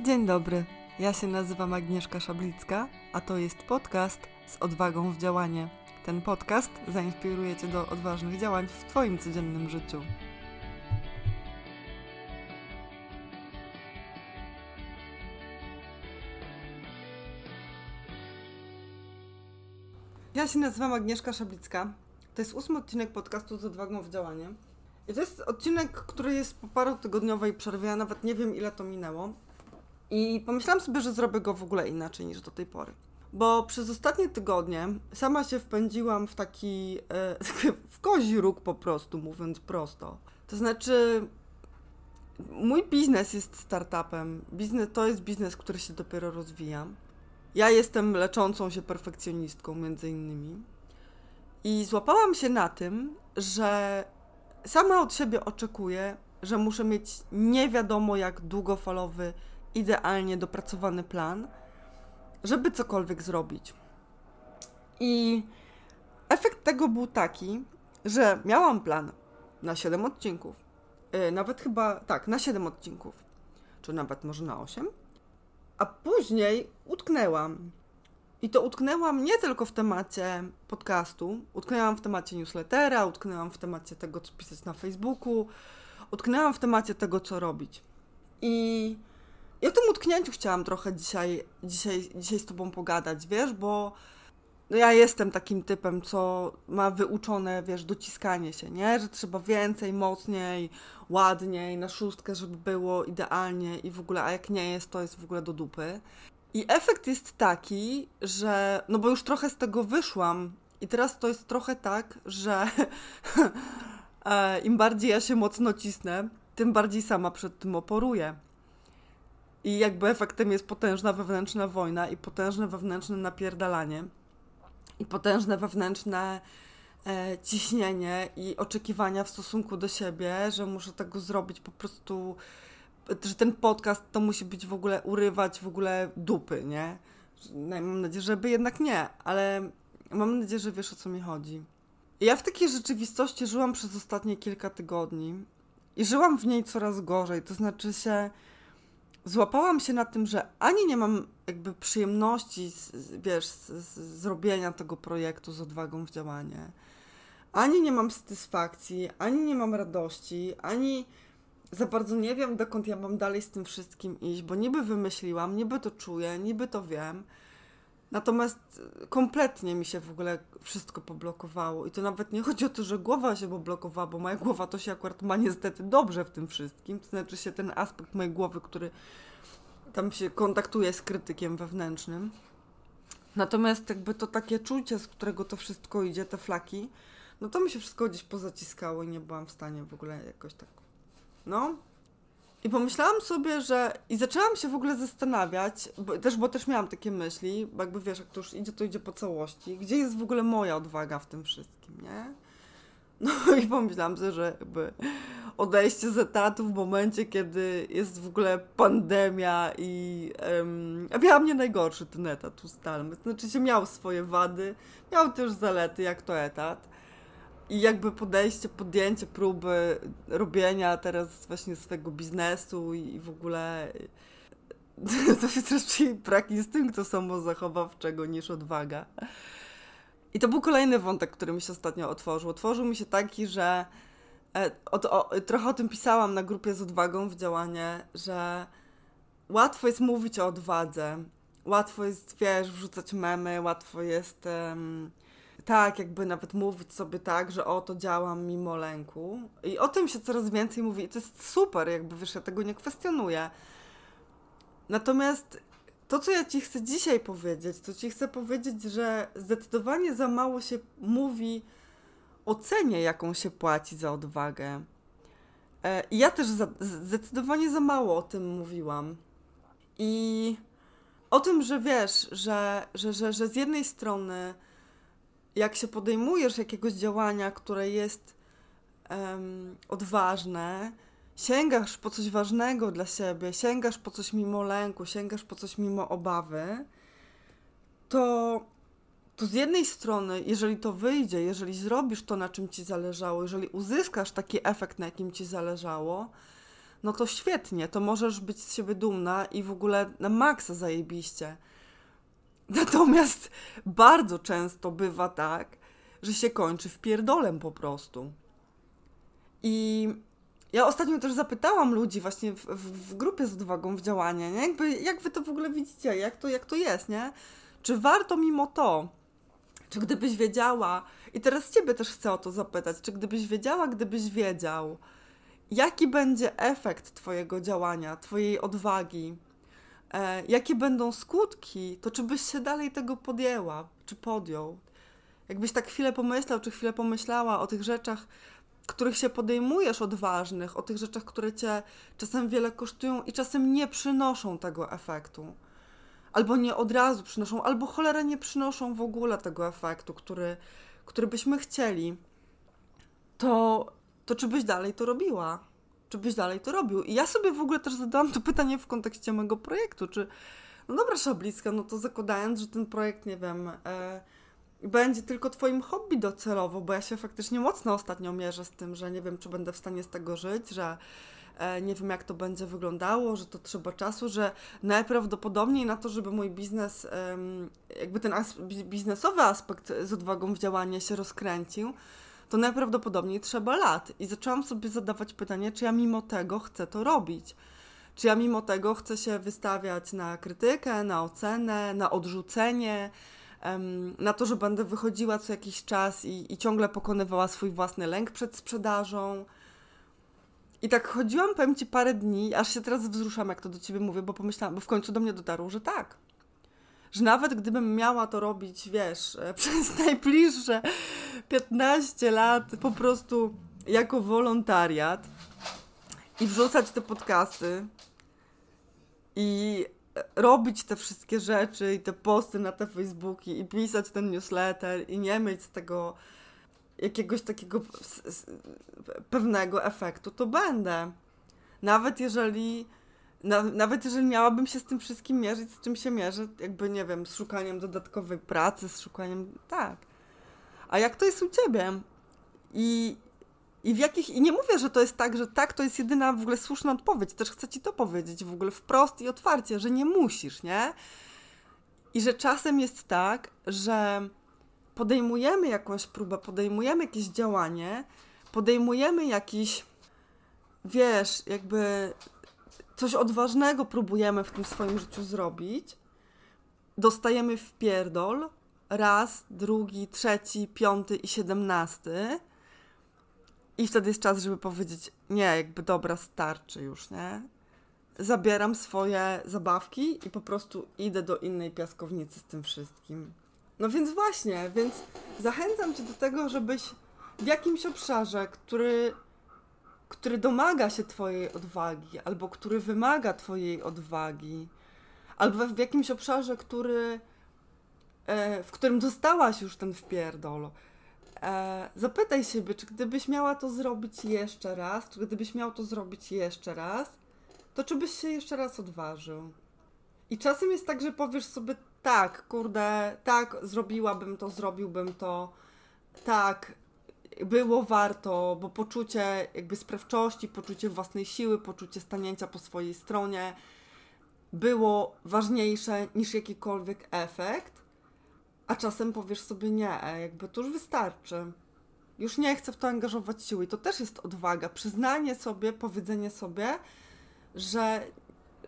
Dzień dobry, ja się nazywam Agnieszka Szablicka, a to jest podcast z odwagą w działanie. Ten podcast zainspiruje Cię do odważnych działań w Twoim codziennym życiu. Ja się nazywam Agnieszka Szablicka. To jest ósmy odcinek podcastu z odwagą w działanie. I to jest odcinek, który jest po parotygodniowej przerwie, ja nawet nie wiem ile to minęło. I pomyślałam sobie, że zrobię go w ogóle inaczej niż do tej pory. Bo przez ostatnie tygodnie sama się wpędziłam w taki, e, w kozi róg po prostu, mówiąc prosto. To znaczy, mój biznes jest startupem. Biznes, to jest biznes, który się dopiero rozwija. Ja jestem leczącą się perfekcjonistką, między innymi. I złapałam się na tym, że sama od siebie oczekuję, że muszę mieć nie wiadomo jak długofalowy, idealnie dopracowany plan, żeby cokolwiek zrobić. I efekt tego był taki, że miałam plan na 7 odcinków. Yy, nawet chyba, tak, na 7 odcinków. Czy nawet może na 8. A później utknęłam. I to utknęłam nie tylko w temacie podcastu, utknęłam w temacie newslettera, utknęłam w temacie tego, co pisać na Facebooku, utknęłam w temacie tego, co robić. I i o tym utknięciu chciałam trochę dzisiaj, dzisiaj, dzisiaj z Tobą pogadać, wiesz, bo no ja jestem takim typem, co ma wyuczone, wiesz, dociskanie się, nie? Że trzeba więcej, mocniej, ładniej, na szóstkę, żeby było idealnie i w ogóle, a jak nie jest, to jest w ogóle do dupy. I efekt jest taki, że, no bo już trochę z tego wyszłam i teraz to jest trochę tak, że e, im bardziej ja się mocno cisnę, tym bardziej sama przed tym oporuję. I jakby efektem jest potężna wewnętrzna wojna i potężne wewnętrzne napierdalanie i potężne wewnętrzne e, ciśnienie i oczekiwania w stosunku do siebie, że muszę tego zrobić po prostu, że ten podcast to musi być w ogóle urywać w ogóle dupy, nie? No, mam nadzieję, żeby jednak nie, ale mam nadzieję, że wiesz o co mi chodzi. Ja w takiej rzeczywistości żyłam przez ostatnie kilka tygodni i żyłam w niej coraz gorzej, to znaczy się złapałam się na tym, że ani nie mam jakby przyjemności, z, wiesz, z, z zrobienia tego projektu z odwagą w działanie, ani nie mam satysfakcji, ani nie mam radości, ani za bardzo nie wiem, dokąd ja mam dalej z tym wszystkim iść, bo niby wymyśliłam, niby to czuję, niby to wiem, Natomiast kompletnie mi się w ogóle wszystko poblokowało. I to nawet nie chodzi o to, że głowa się poblokowała, bo moja głowa to się akurat ma niestety dobrze w tym wszystkim. To znaczy się ten aspekt mojej głowy, który tam się kontaktuje z krytykiem wewnętrznym. Natomiast jakby to takie czucie, z którego to wszystko idzie, te flaki, no to mi się wszystko gdzieś pozaciskało i nie byłam w stanie w ogóle jakoś tak. No, i pomyślałam sobie, że. I zaczęłam się w ogóle zastanawiać, bo też, bo też miałam takie myśli, bo jakby wiesz, jak to już idzie, to idzie po całości. Gdzie jest w ogóle moja odwaga w tym wszystkim, nie? No i pomyślałam sobie, że jakby odejście z etatu w momencie, kiedy jest w ogóle pandemia i um, miała mnie najgorszy ten etat, ustalmy. Znaczy się miał swoje wady, miał też zalety, jak to etat i jakby podejście, podjęcie próby robienia teraz właśnie swojego biznesu i w ogóle to jest raczej brak instynktu samozachowawczego niż odwaga. I to był kolejny wątek, który mi się ostatnio otworzył. Otworzył mi się taki, że e, o, trochę o tym pisałam na grupie z odwagą w działanie, że łatwo jest mówić o odwadze, łatwo jest, wiesz, wrzucać memy, łatwo jest... Um, tak, jakby nawet mówić sobie tak, że o, to działam mimo lęku. I o tym się coraz więcej mówi i to jest super, jakby wiesz, ja tego nie kwestionuję. Natomiast to, co ja Ci chcę dzisiaj powiedzieć, to Ci chcę powiedzieć, że zdecydowanie za mało się mówi o cenie, jaką się płaci za odwagę. E, I ja też za, zdecydowanie za mało o tym mówiłam. I o tym, że wiesz, że, że, że, że z jednej strony jak się podejmujesz jakiegoś działania, które jest um, odważne, sięgasz po coś ważnego dla siebie, sięgasz po coś mimo lęku, sięgasz po coś mimo obawy, to, to z jednej strony, jeżeli to wyjdzie, jeżeli zrobisz to, na czym ci zależało, jeżeli uzyskasz taki efekt, na jakim ci zależało, no to świetnie, to możesz być z siebie dumna i w ogóle na maksa zajebiście. Natomiast bardzo często bywa tak, że się kończy w pierdolem po prostu. I ja ostatnio też zapytałam ludzi właśnie w, w, w grupie z odwagą w działanie, nie? Jakby, jak wy to w ogóle widzicie, jak to, jak to jest, nie? Czy warto mimo to, czy gdybyś wiedziała, i teraz ciebie też chcę o to zapytać, czy gdybyś wiedziała, gdybyś wiedział, jaki będzie efekt twojego działania, twojej odwagi, e, jakie będą skutki, to czy byś się dalej tego podjęła, czy podjął? Jakbyś tak chwilę pomyślał, czy chwilę pomyślała o tych rzeczach, których się podejmujesz odważnych, o tych rzeczach, które cię czasem wiele kosztują i czasem nie przynoszą tego efektu. Albo nie od razu przynoszą, albo cholera nie przynoszą w ogóle tego efektu, który, który byśmy chcieli. To, to czy byś dalej to robiła? Czy byś dalej to robił? I ja sobie w ogóle też zadałam to pytanie w kontekście mojego projektu, czy no dobra, Szablicka, no to zakładając, że ten projekt, nie wiem, e, będzie tylko twoim hobby docelowo, bo ja się faktycznie mocno ostatnio mierzę z tym, że nie wiem, czy będę w stanie z tego żyć, że e, nie wiem, jak to będzie wyglądało, że to trzeba czasu, że najprawdopodobniej na to, żeby mój biznes, jakby ten as biznesowy aspekt z odwagą w działanie się rozkręcił, to najprawdopodobniej trzeba lat. I zaczęłam sobie zadawać pytanie, czy ja mimo tego chcę to robić. Czy ja mimo tego chcę się wystawiać na krytykę, na ocenę, na odrzucenie, na to, że będę wychodziła co jakiś czas i, i ciągle pokonywała swój własny lęk przed sprzedażą. I tak chodziłam, powiem Ci, parę dni, aż się teraz wzruszam, jak to do Ciebie mówię, bo pomyślałam, bo w końcu do mnie dotarło, że tak. Że nawet gdybym miała to robić, wiesz, e, przez najbliższe 15 lat po prostu jako wolontariat i wrzucać te podcasty i robić te wszystkie rzeczy i te posty na te Facebooki i pisać ten newsletter i nie mieć z tego jakiegoś takiego pewnego efektu, to będę. Nawet jeżeli na, nawet jeżeli miałabym się z tym wszystkim mierzyć, z czym się mierzę, jakby nie wiem, z szukaniem dodatkowej pracy, z szukaniem. Tak. A jak to jest u ciebie? I, i w jakich. I nie mówię, że to jest tak, że tak to jest jedyna w ogóle słuszna odpowiedź. Też chcę ci to powiedzieć w ogóle wprost i otwarcie, że nie musisz, nie? I że czasem jest tak, że podejmujemy jakąś próbę, podejmujemy jakieś działanie, podejmujemy jakiś, wiesz, jakby coś odważnego próbujemy w tym swoim życiu zrobić, dostajemy w pierdol raz, drugi, trzeci, piąty i siedemnasty i wtedy jest czas, żeby powiedzieć, nie, jakby dobra, starczy już, nie? Zabieram swoje zabawki i po prostu idę do innej piaskownicy z tym wszystkim. No więc właśnie, więc zachęcam Cię do tego, żebyś w jakimś obszarze, który, który domaga się Twojej odwagi, albo który wymaga Twojej odwagi, albo w jakimś obszarze, który, e, w którym dostałaś już ten wpierdol, E, zapytaj siebie, czy gdybyś miała to zrobić jeszcze raz, czy gdybyś miał to zrobić jeszcze raz, to czy byś się jeszcze raz odważył? I czasem jest tak, że powiesz sobie, tak, kurde, tak, zrobiłabym to, zrobiłbym to, tak, było warto, bo poczucie jakby sprawczości, poczucie własnej siły, poczucie stanięcia po swojej stronie było ważniejsze niż jakikolwiek efekt. A czasem powiesz sobie nie, jakby to już wystarczy. Już nie chcę w to angażować siły. I to też jest odwaga. Przyznanie sobie, powiedzenie sobie, że,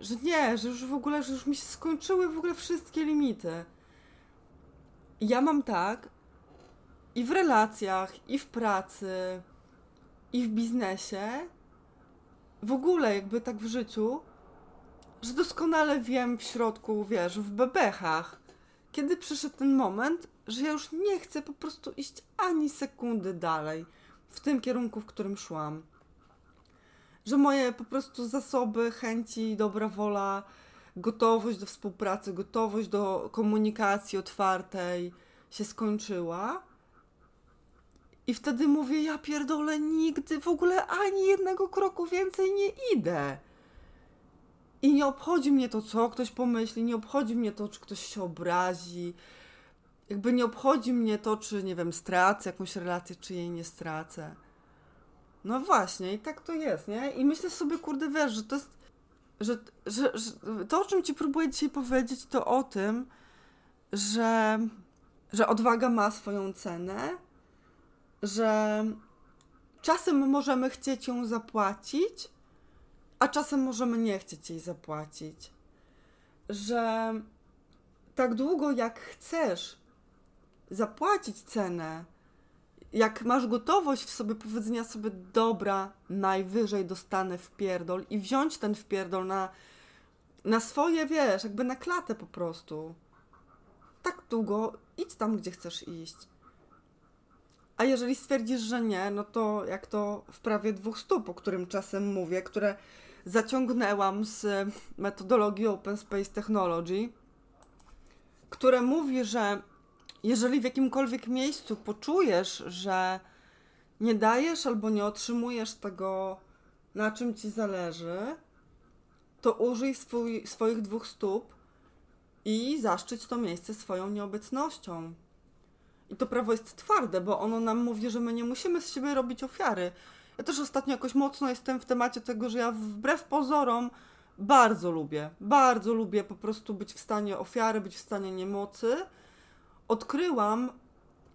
że nie, że już w ogóle, że już mi się skończyły w ogóle wszystkie limity. Ja mam tak i w relacjach, i w pracy, i w biznesie, w ogóle jakby tak w życiu, że doskonale wiem w środku, wiesz, w bebechach, kiedy przyszedł ten moment, że ja już nie chcę po prostu iść ani sekundy dalej w tym kierunku, w którym szłam. Że moje po prostu zasoby, chęci, dobra wola, gotowość do współpracy, gotowość do komunikacji otwartej się skończyła. I wtedy mówię, ja pierdolę, nigdy w ogóle ani jednego kroku więcej nie idę. I nie obchodzi mnie to, co ktoś pomyśli, nie obchodzi mnie to, czy ktoś się obrazi. Jakby nie obchodzi mnie to, czy, nie wiem, stracę jakąś relację, czy jej nie stracę. No właśnie, i tak to jest, nie? I myślę sobie, kurde, wiesz, że to jest. Że, że, że to, o czym ci próbuję dzisiaj powiedzieć, to o tym, że, że odwaga ma swoją cenę, że czasem możemy chcieć ją zapłacić, a czasem możemy nie chcieć jej zapłacić. Że tak długo jak chcesz zapłacić cenę, jak masz gotowość w sobie powiedzenia sobie, dobra, najwyżej dostanę w pierdol i wziąć ten wpierdol na, na swoje, wiesz, jakby na klatę po prostu. Tak długo idź tam, gdzie chcesz iść. A jeżeli stwierdzisz, że nie, no to jak to w prawie dwóch stóp, o którym czasem mówię, które zaciągnęłam z metodologii Open Space Technology, które mówi, że jeżeli w jakimkolwiek miejscu poczujesz, że nie dajesz albo nie otrzymujesz tego, na czym ci zależy, to użyj swój, swoich dwóch stóp i zaszczyć to miejsce swoją nieobecnością. I to prawo jest twarde, bo ono nam mówi, że my nie musimy z siebie robić ofiary. Ja też ostatnio jakoś mocno jestem w temacie tego, że ja wbrew pozorom bardzo lubię, bardzo lubię po prostu być w stanie ofiary, być w stanie niemocy. Odkryłam,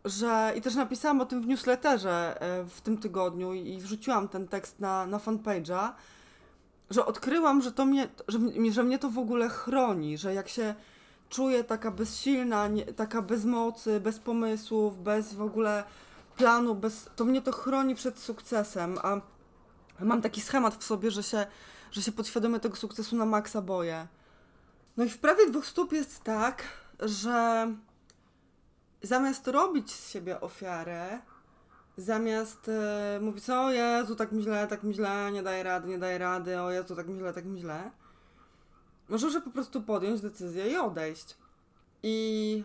że i też napisałam o tym w newsletterze e, w tym tygodniu i wrzuciłam ten tekst na, na fanpage'a, że odkryłam, że to mnie, że, że mnie to w ogóle chroni, że jak się czuję taka bezsilna, nie, taka bez mocy, bez pomysłów, bez w ogóle planu, bez, to mnie to chroni przed sukcesem, a mam taki schemat w sobie, że się, że się podświadomie tego sukcesu na maksa boję. No i w prawie dwóch stóp jest tak, że zamiast robić z siebie ofiarę, zamiast e, mówić, o Jezu, tak mi źle, tak mi źle, nie daję rady, nie daję rady, o Jezu, tak mi źle, tak mi źle, możesz po prostu podjąć decyzję i odejść. I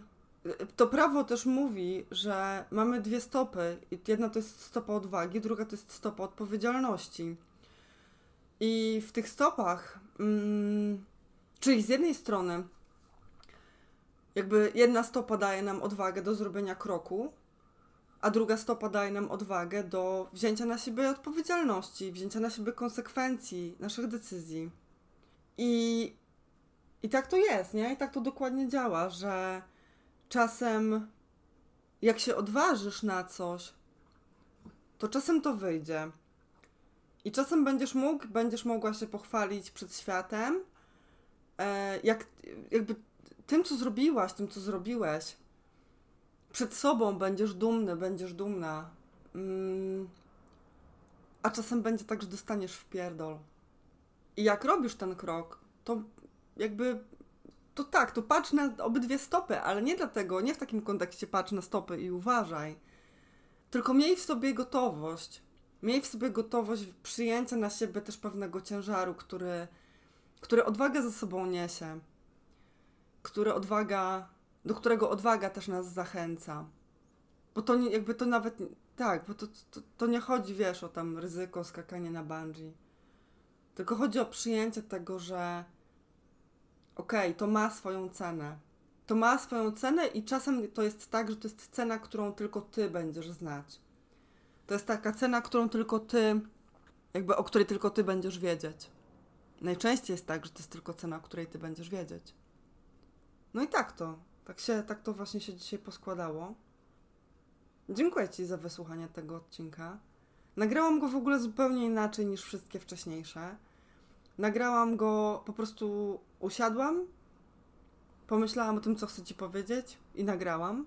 to prawo też mówi, że mamy dwie stopy. Jedna to jest stopa odwagi, druga to jest stopa odpowiedzialności. I w tych stopach, mm, czyli z jednej strony, jakby jedna stopa daje nam odwagę do zrobienia kroku, a druga stopa daje nam odwagę do wzięcia na siebie odpowiedzialności, wzięcia na siebie konsekwencji naszych decyzji. I, i tak to jest, nie? I tak to dokładnie działa, że czasem, jak się odważysz na coś, to czasem to wyjdzie. I czasem będziesz mógł, będziesz mogła się pochwalić przed światem, e, jak, jakby tym, co zrobiłaś, tym, co zrobiłeś. Przed sobą będziesz dumny, będziesz dumna. Mm. A czasem będzie tak, że dostaniesz w pierdol. I jak robisz ten krok, to jakby to tak, to patrz na obydwie stopy, ale nie dlatego, nie w takim kontekście patrz na stopy i uważaj. Tylko miej w sobie gotowość. Miej w sobie gotowość przyjęcia na siebie też pewnego ciężaru, który, który odwaga za sobą niesie. Który odwaga, do którego odwaga też nas zachęca. Bo to nie, jakby to nawet, tak, bo to, to, to nie chodzi, wiesz, o tam ryzyko, skakanie na bungee. Tylko chodzi o przyjęcie tego, że okej, okay, to ma swoją cenę. To ma swoją cenę i czasem to jest tak, że to jest cena, którą tylko ty będziesz znać. To jest taka cena, którą tylko ty, jakby o której tylko ty będziesz wiedzieć. Najczęściej jest tak, że to jest tylko cena, o której ty będziesz wiedzieć. No i tak to. Tak, się, tak to właśnie się dzisiaj poskładało. Dziękuję Ci za wysłuchanie tego odcinka. Nagrałam go w ogóle zupełnie inaczej niż wszystkie wcześniejsze. Nagrałam go, po prostu usiadłam, pomyślałam o tym, co chcę ci powiedzieć i nagrałam.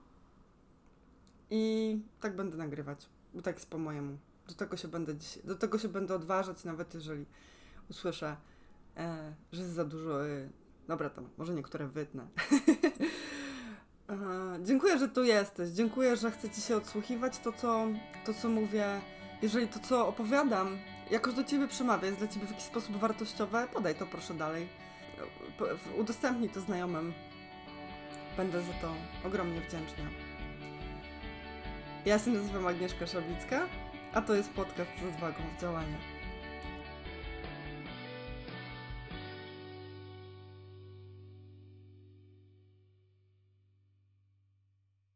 I tak będę nagrywać, bo tak jest po mojemu. Do tego się będę dzisiaj, do tego się będę odważać, nawet jeżeli usłyszę, e, że jest za dużo. E, dobra, to może niektóre wytnę. e, dziękuję, że tu jesteś. Dziękuję, że chcecie się odsłuchiwać to, co, to, co mówię. Jeżeli to, co opowiadam, jakoś do ciebie przemawia, jest dla ciebie w jakiś sposób wartościowe, podaj to proszę dalej. Udostępnij to znajomym. Będę za to ogromnie wdzięczna. Ja się nazywam Agnieszka Szablicka, a to jest podcast z odwagą w działaniu.